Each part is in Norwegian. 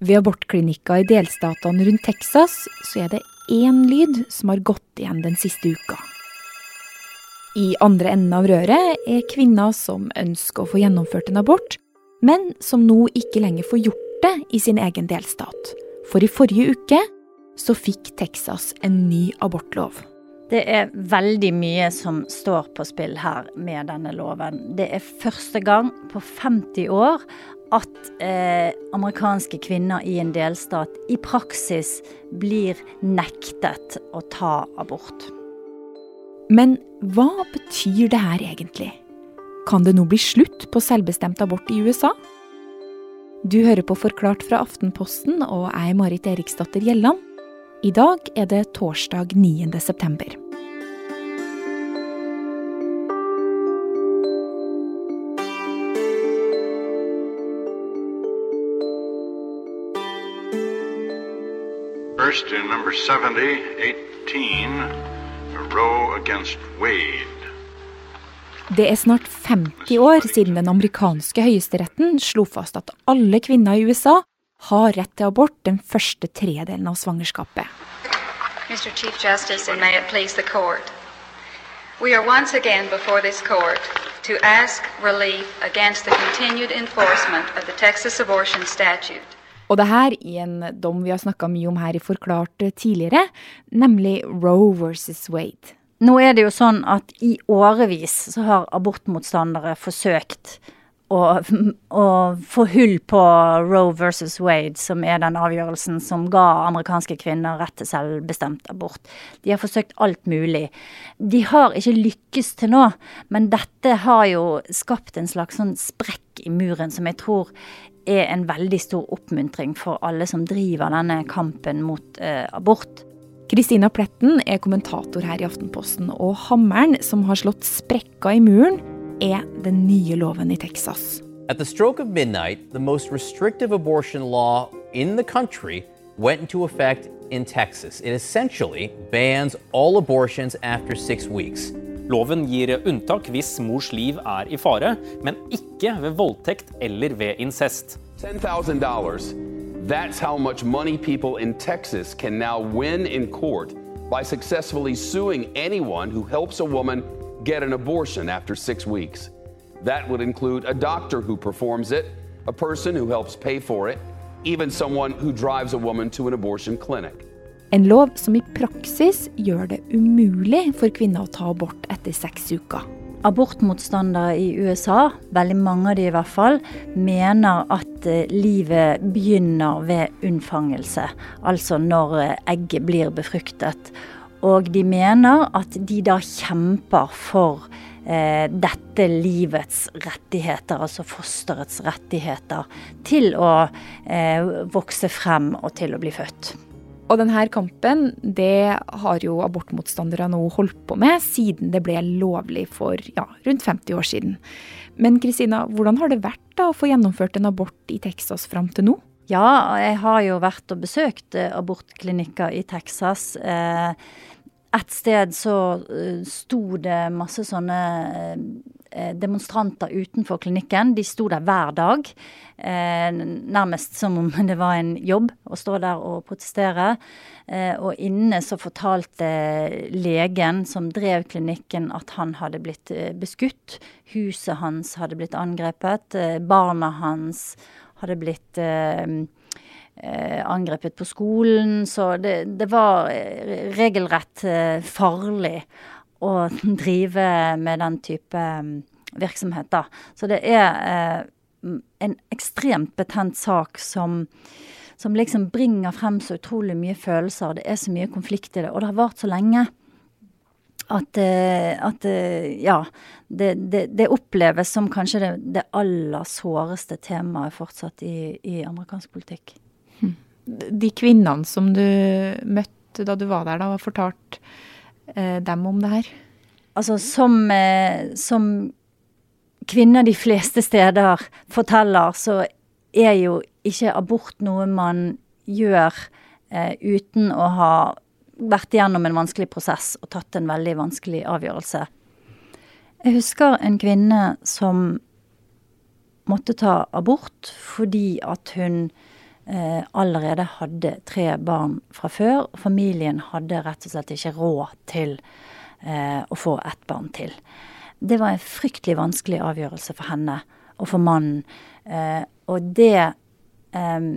Ved abortklinikker i delstatene rundt Texas så er det én lyd som har gått igjen den siste uka. I andre enden av røret er kvinner som ønsker å få gjennomført en abort, men som nå ikke lenger får gjort det i sin egen delstat. For i forrige uke så fikk Texas en ny abortlov. Det er veldig mye som står på spill her med denne loven. Det er første gang på 50 år at eh, amerikanske kvinner i en delstat i praksis blir nektet å ta abort. Men hva betyr det her egentlig? Kan det nå bli slutt på selvbestemt abort i USA? Du hører på Forklart fra Aftenposten, og er Marit Eriksdatter Gjelland. I dag er det torsdag 9. september. First in number 70, 18, Roe against Wade. Det er snart 50 år siden den amerikanske høyesteretten slo fast at alle kvinner i USA har rett til abort den første tredelen av svangerskapet. Mr. Chief Justice, and may it please the court. We are once again before this court to ask relief against the continued enforcement of the Texas abortion statute. Og det her i en dom vi har snakka mye om her i Forklart tidligere, nemlig Roe versus Wade. Nå er det jo sånn at i årevis så har abortmotstandere forsøkt å, å, få hull på Roe versus Wade, som er den avgjørelsen som ga amerikanske kvinner rett til selvbestemt abort. De har forsøkt alt mulig. De har ikke lykkes til nå, men dette har jo skapt en slags sånn sprekk i muren som jeg tror er en veldig stor oppmuntring for alle som driver denne kampen mot eh, abort. Kristina Pletten er kommentator her i Aftenposten, og hammeren som har slått sprekka i muren, er den nye loven i Texas. At the stroke of midnight, the most restrictive abortion law in the country went into effect in Texas. It essentially bans all abortions after six weeks. Loven gir unntak hvis mors liv er i fare, men ikke ved voldtekt eller ved incest. $10,000. That's how much money people in Texas can now win in court by successfully suing anyone who helps a woman get an abortion after six weeks. That would include a doctor who performs it, a person who helps pay for it, even someone who drives a woman to an abortion clinic. En lov som i praksis gjør det umulig for kvinner å ta abort etter seks uker. Abortmotstandere i USA, veldig mange av de i hvert fall, mener at eh, livet begynner ved unnfangelse. Altså når eh, egget blir befruktet. Og de mener at de da kjemper for eh, dette livets rettigheter, altså fosterets rettigheter, til å eh, vokse frem og til å bli født. Og denne kampen det har jo abortmotstandere nå holdt på med siden det ble lovlig for ja, rundt 50 år siden. Men Kristina, hvordan har det vært da å få gjennomført en abort i Texas fram til nå? Ja, jeg har jo vært og besøkt eh, abortklinikker i Texas. Eh, et sted så uh, sto det masse sånne demonstranter utenfor klinikken. De sto der hver dag. Uh, nærmest som om det var en jobb å stå der og protestere. og inne så fortalte legen som drev klinikken at han hadde blitt beskutt. Huset hans hadde blitt angrepet. barna hans hadde blitt eh, angrepet på skolen. Så det, det var eh, regelrett eh, farlig å drive med den type mm, virksomhet, da. Så det er eh, en ekstremt betent sak som som liksom bringer frem så utrolig mye følelser. Det er så mye konflikt i det. Og det har vart så lenge at, eh, at ja, det, det, det, oppleves som kanskje det, det aller såreste temaet fortsatt i, i amerikansk politikk de kvinnene som du møtte da du var der, da, og fortalt eh, dem om det her? Altså, som, eh, som, kvinner de fleste steder forteller, så er jo ikke abort noe man gjør eh, uten å ha vært gjennom en vanskelig prosess og tatt en veldig vanskelig avgjørelse. Jeg husker en kvinne som måtte ta abort fordi at hun eh, allerede hadde tre barn fra før. og Familien hadde rett og slett ikke råd til eh, å få ett barn til. Det var en fryktelig vanskelig avgjørelse for henne og for mannen. Eh, og det eh,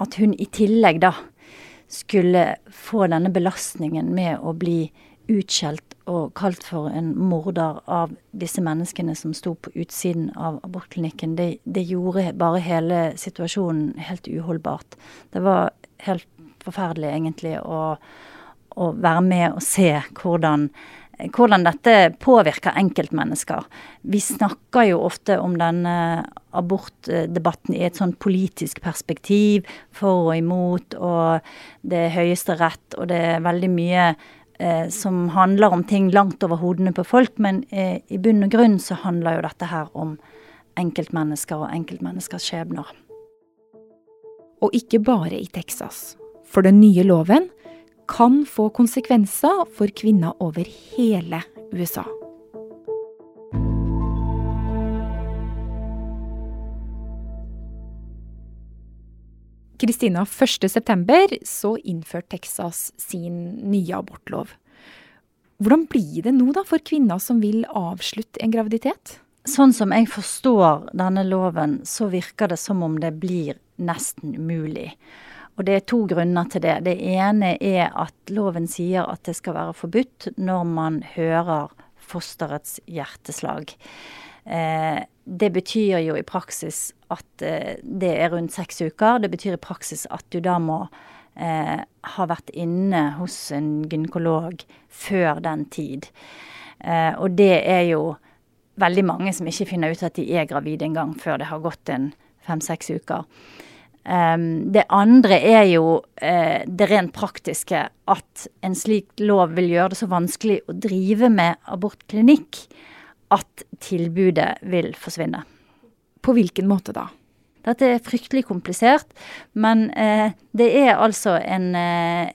at hun i tillegg da skulle få denne belastningen med å bli utskjelt og kalt for en morder av disse menneskene som sto på utsiden av abortklinikken, det, det gjorde bare hele situasjonen helt uholdbart. Det var helt forferdelig egentlig å, å være med og se hvordan hvordan dette påvirker enkeltmennesker. Vi snakker jo ofte om denne abortdebatten i et sånn politisk perspektiv, for og imot, og det er Høyesterett, og det er veldig mye som handler om ting langt over hodene på folk, men eh, i bunn og grunn så handler jo dette her om enkeltmennesker og enkeltmenneskers skjebner. Og ikke bare i Texas. For den nye loven kan få konsekvenser for kvinner over hele USA. Kristina, 1.9. så innførte Texas sin nye abortlov. Hvordan blir det nå da for kvinner som vil avslutte en graviditet? Sånn som jeg forstår denne loven, så virker det som om det blir nesten umulig. Og det er to grunner til det. Det ene er at loven sier at det skal være forbudt når man hører fosterets hjerteslag. Eh, det betyr jo i praksis at eh, det er rundt seks uker. Det betyr i praksis at du da må eh, ha vært inne hos en gynekolog før den tid. Eh, og det er jo veldig mange som ikke finner ut at de er gravide engang før det har gått en fem-seks uker. Um, det andre er jo det rent praktiske. At en slik lov vil gjøre det så vanskelig å drive med abortklinikk at tilbudet vil forsvinne. På hvilken måte da? Dette er fryktelig komplisert, men eh, det er altså en, eh,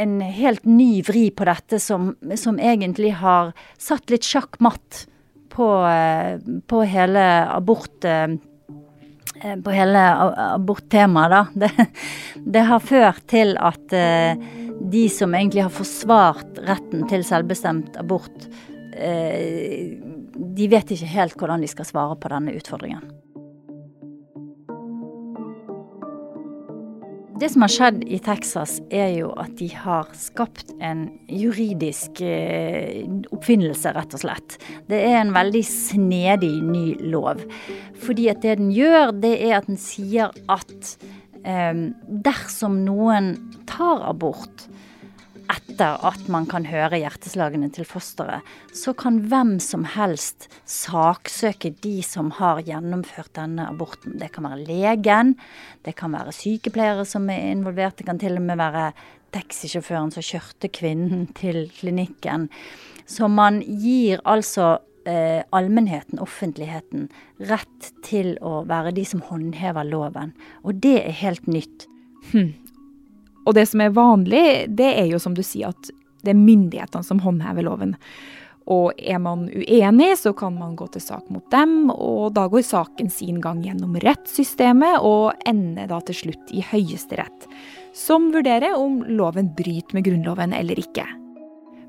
en helt ny vri på dette som, som egentlig har satt litt sjakk matt på, på hele abort Eh, på hele aborttemaet, da. Det, det, har ført til at eh, de som egentlig har forsvart retten til selvbestemt abort, eh, de vet ikke helt hvordan de skal svare på denne utfordringen. Det som har skjedd i Texas, er jo at de har skapt en juridisk eh, oppfinnelse, rett og slett. Det er en veldig snedig ny lov. Fordi at det den gjør, det er at den sier at eh, dersom noen tar abort, etter at man kan høre hjerteslagene til fosteret, så kan hvem som helst saksøke de som har gjennomført denne aborten. Det kan være legen, det kan være sykepleiere som er involvert, det kan til og med være taxisjåføren som kjørte kvinnen til klinikken. Så man gir altså eh, allmennheten, offentligheten, rett til å være de som håndhever loven. Og det er helt nytt. Hm. Og det som er vanlig, det er jo som du sier at det er myndighetene som håndhever loven. Og er man uenig, så kan man gå til sak mot dem, og da går saken sin gang gjennom rettssystemet og ender da til slutt i Høyesterett, som vurderer om loven bryter med Grunnloven eller ikke.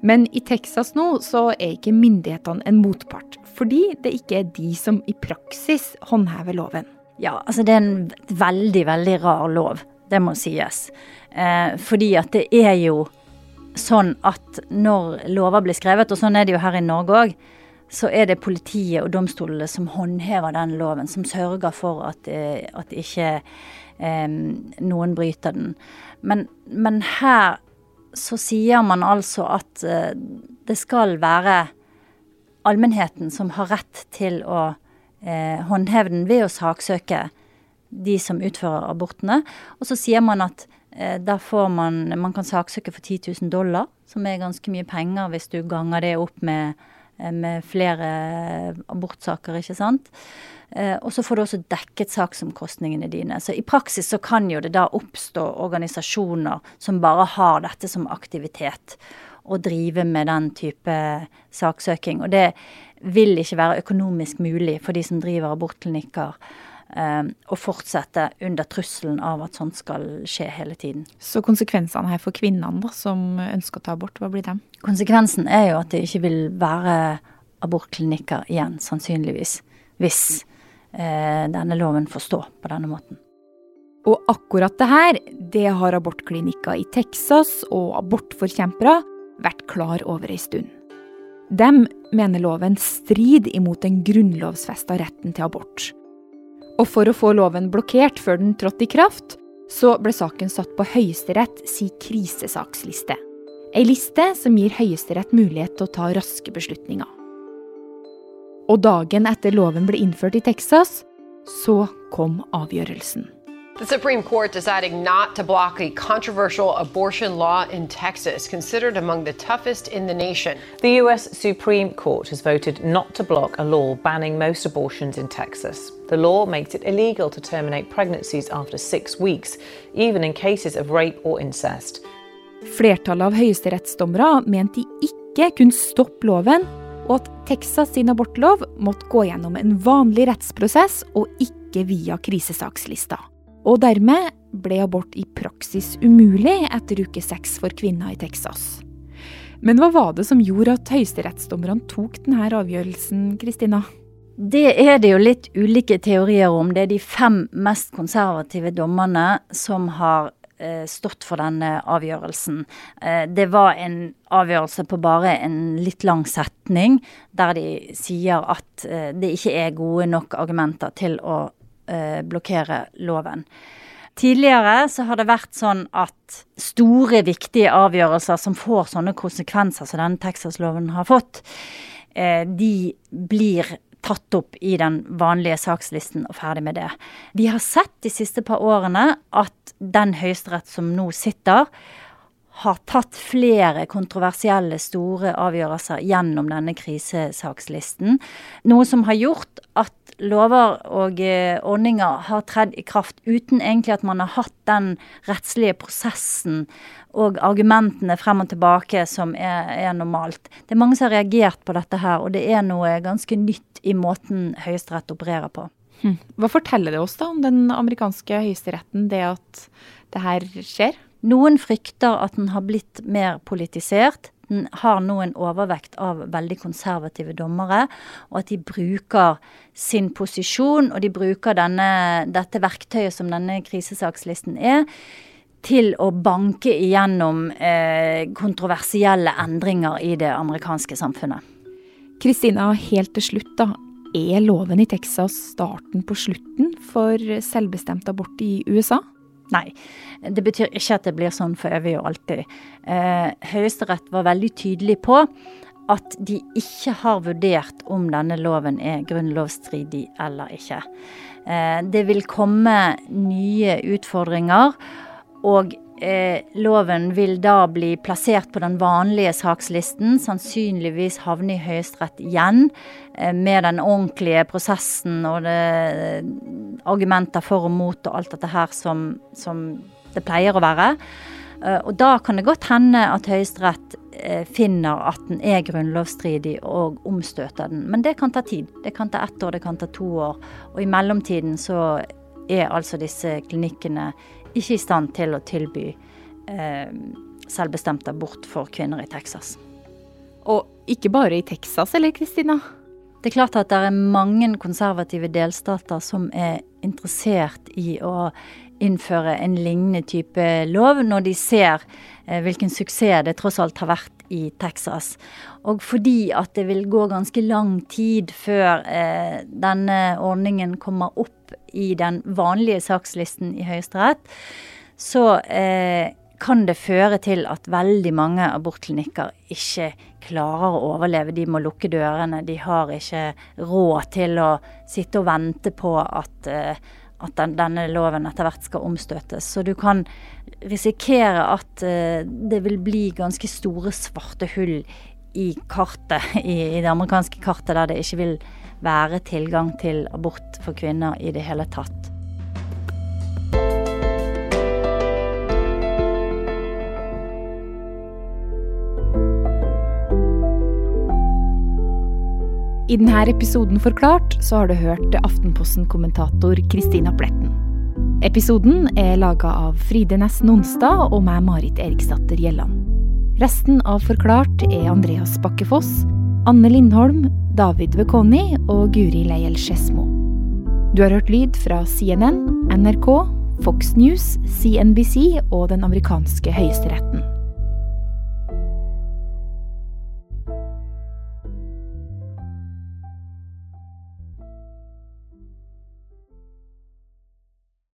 Men i Texas nå så er ikke myndighetene en motpart, fordi det ikke er de som i praksis håndhever loven. Ja, altså det er en veldig, veldig rar lov. Det må sies. Eh, fordi at det er jo sånn at når lover blir skrevet, og sånn er det jo her i Norge òg, så er det politiet og domstolene som håndhever den loven, som sørger for at, eh, at ikke eh, noen bryter den. Men, men, her så sier man altså at eh, det skal være allmennheten som har rett til å eh, håndheve den ved å saksøke de som utfører abortene. Og så sier man at eh, da får man Man kan saksøke for 10 000 dollar, som er ganske mye penger hvis du ganger det opp med, eh, med flere abortsaker, ikke sant. Eh, og så får du også dekket saksomkostningene dine. Så i praksis så kan jo det da oppstå organisasjoner som bare har dette som aktivitet. Og drive med den type saksøking. Og det vil ikke være økonomisk mulig for de som driver abortklinikker. Og fortsette under trusselen av at sånt skal skje hele tiden. Så konsekvensene her for kvinnene som ønsker å ta abort, hva blir dem? Konsekvensen er jo at det ikke vil være abortklinikker igjen, sannsynligvis. Hvis eh, denne loven får stå på denne måten. Og akkurat det her, det har abortklinikker i Texas og abortforkjempere vært klar over ei stund. De mener loven strider imot den grunnlovfesta retten til abort. Og for å få loven blokkert før den trådte i kraft, så ble saken satt på Høyesterett si krisesaksliste. Ei liste som gir Høyesterett mulighet til å ta raske beslutninger. Og dagen etter loven ble innført i Texas, så kom avgjørelsen. The Supreme Court deciding not to block a controversial abortion law in Texas, considered among the toughest in the nation. The U.S. Supreme Court has voted not to block a law banning most abortions in Texas. The law makes it illegal to terminate pregnancies after six weeks, even in cases of rape or incest. Flertallet av høyesterettsdommere mente de ikke kunne stoppe loven, og at Texas sin abortlov måtte gå gjennom en vanlig rettsprosess og ikke via krisesakslista. Og dermed ble abort i praksis umulig etter uke seks for kvinner i Texas. Men hva var det som gjorde at høyesterettsdommerne tok denne avgjørelsen, Kristina? Det er det jo litt ulike teorier om. Det er de fem mest konservative dommerne som har eh, stått for denne avgjørelsen. Eh, det var en avgjørelse på bare en litt lang setning, der de sier at eh, det ikke er gode nok argumenter til å eh, blokkere loven. Tidligere så har det vært sånn at store, viktige avgjørelser som får sånne konsekvenser som denne Texas-loven har fått, eh, de blir tatt opp i den vanlige sakslisten og ferdig med det. Vi har sett de siste par årene at den høyesterett som nå sitter, har tatt flere kontroversielle, store avgjørelser gjennom denne krisesakslisten. Noe som har gjort at lover og eh, ordninger har tredd i kraft uten egentlig at man har hatt den rettslige prosessen og argumentene frem og tilbake som er, er, normalt. Det er mange som har reagert på dette her, og det er noe ganske nytt i måten Høyesterett opererer på. Hm. Hva forteller det oss da om den amerikanske høyesteretten, det at det her skjer? Noen frykter at den har blitt mer politisert. Den har nå en overvekt av veldig konservative dommere, og at de bruker sin posisjon, og de bruker denne, dette verktøyet som denne krisesakslisten er, til å banke igjennom eh, kontroversielle endringer i det amerikanske samfunnet. Kristina, helt til slutt, da. Er loven i Texas starten på slutten for selvbestemt abort i USA? Nei, det betyr ikke at det blir sånn for evig og alltid. Eh, Høyesterett var veldig tydelig på at de ikke har vurdert om denne loven er grunnlovsstridig eller ikke. Eh, det vil komme nye utfordringer, og eh, loven vil da bli plassert på den vanlige sakslisten, sannsynligvis havne i Høyesterett igjen, eh, med den ordentlige prosessen og det, argumenter for og mot og alt dette her som, som det pleier å være. Eh, og da kan det godt hende at Høyesterett uh, finner at den er grunnlovsstridig og omstøter den. Men det kan ta tid. Det kan ta ett år, det kan ta to år. Og i mellomtiden så er altså disse klinikkene ikke i stand til å tilby eh, selvbestemt abort for kvinner i Texas. Og ikke bare i Texas, eller Kristina? Det er klart at det er mange konservative delstater som er interessert i å innføre en lignende type lov, når de ser eh, hvilken suksess det tross alt har vært i Texas. Og fordi at det vil gå ganske lang tid før eh, denne ordningen kommer opp i den vanlige sakslisten i Høyesterett, så eh, kan det føre til at veldig mange abortklinikker ikke klarer å overleve. De må lukke dørene. De har ikke råd til å sitte og vente på at, uh, at den, denne loven etter hvert skal omstøtes. Så du kan risikere at uh, det vil bli ganske store svarte hull i kartet, i, i det amerikanske kartet, der det ikke vil være tilgang til abort for kvinner i det hele tatt. I denne episoden Forklart så har du hørt Aftenposten-kommentator Kristina Pletten. Episoden er laga av Fride Næss Nonstad og meg, Marit Eriksdatter Gjelland. Resten av Forklart er Andreas Bakkefoss, Anne Lindholm, David Vekoni og Guri Leiel Skedsmo. Du har hørt lyd fra CNN, NRK, Fox News, CNBC og den amerikanske høyesteretten.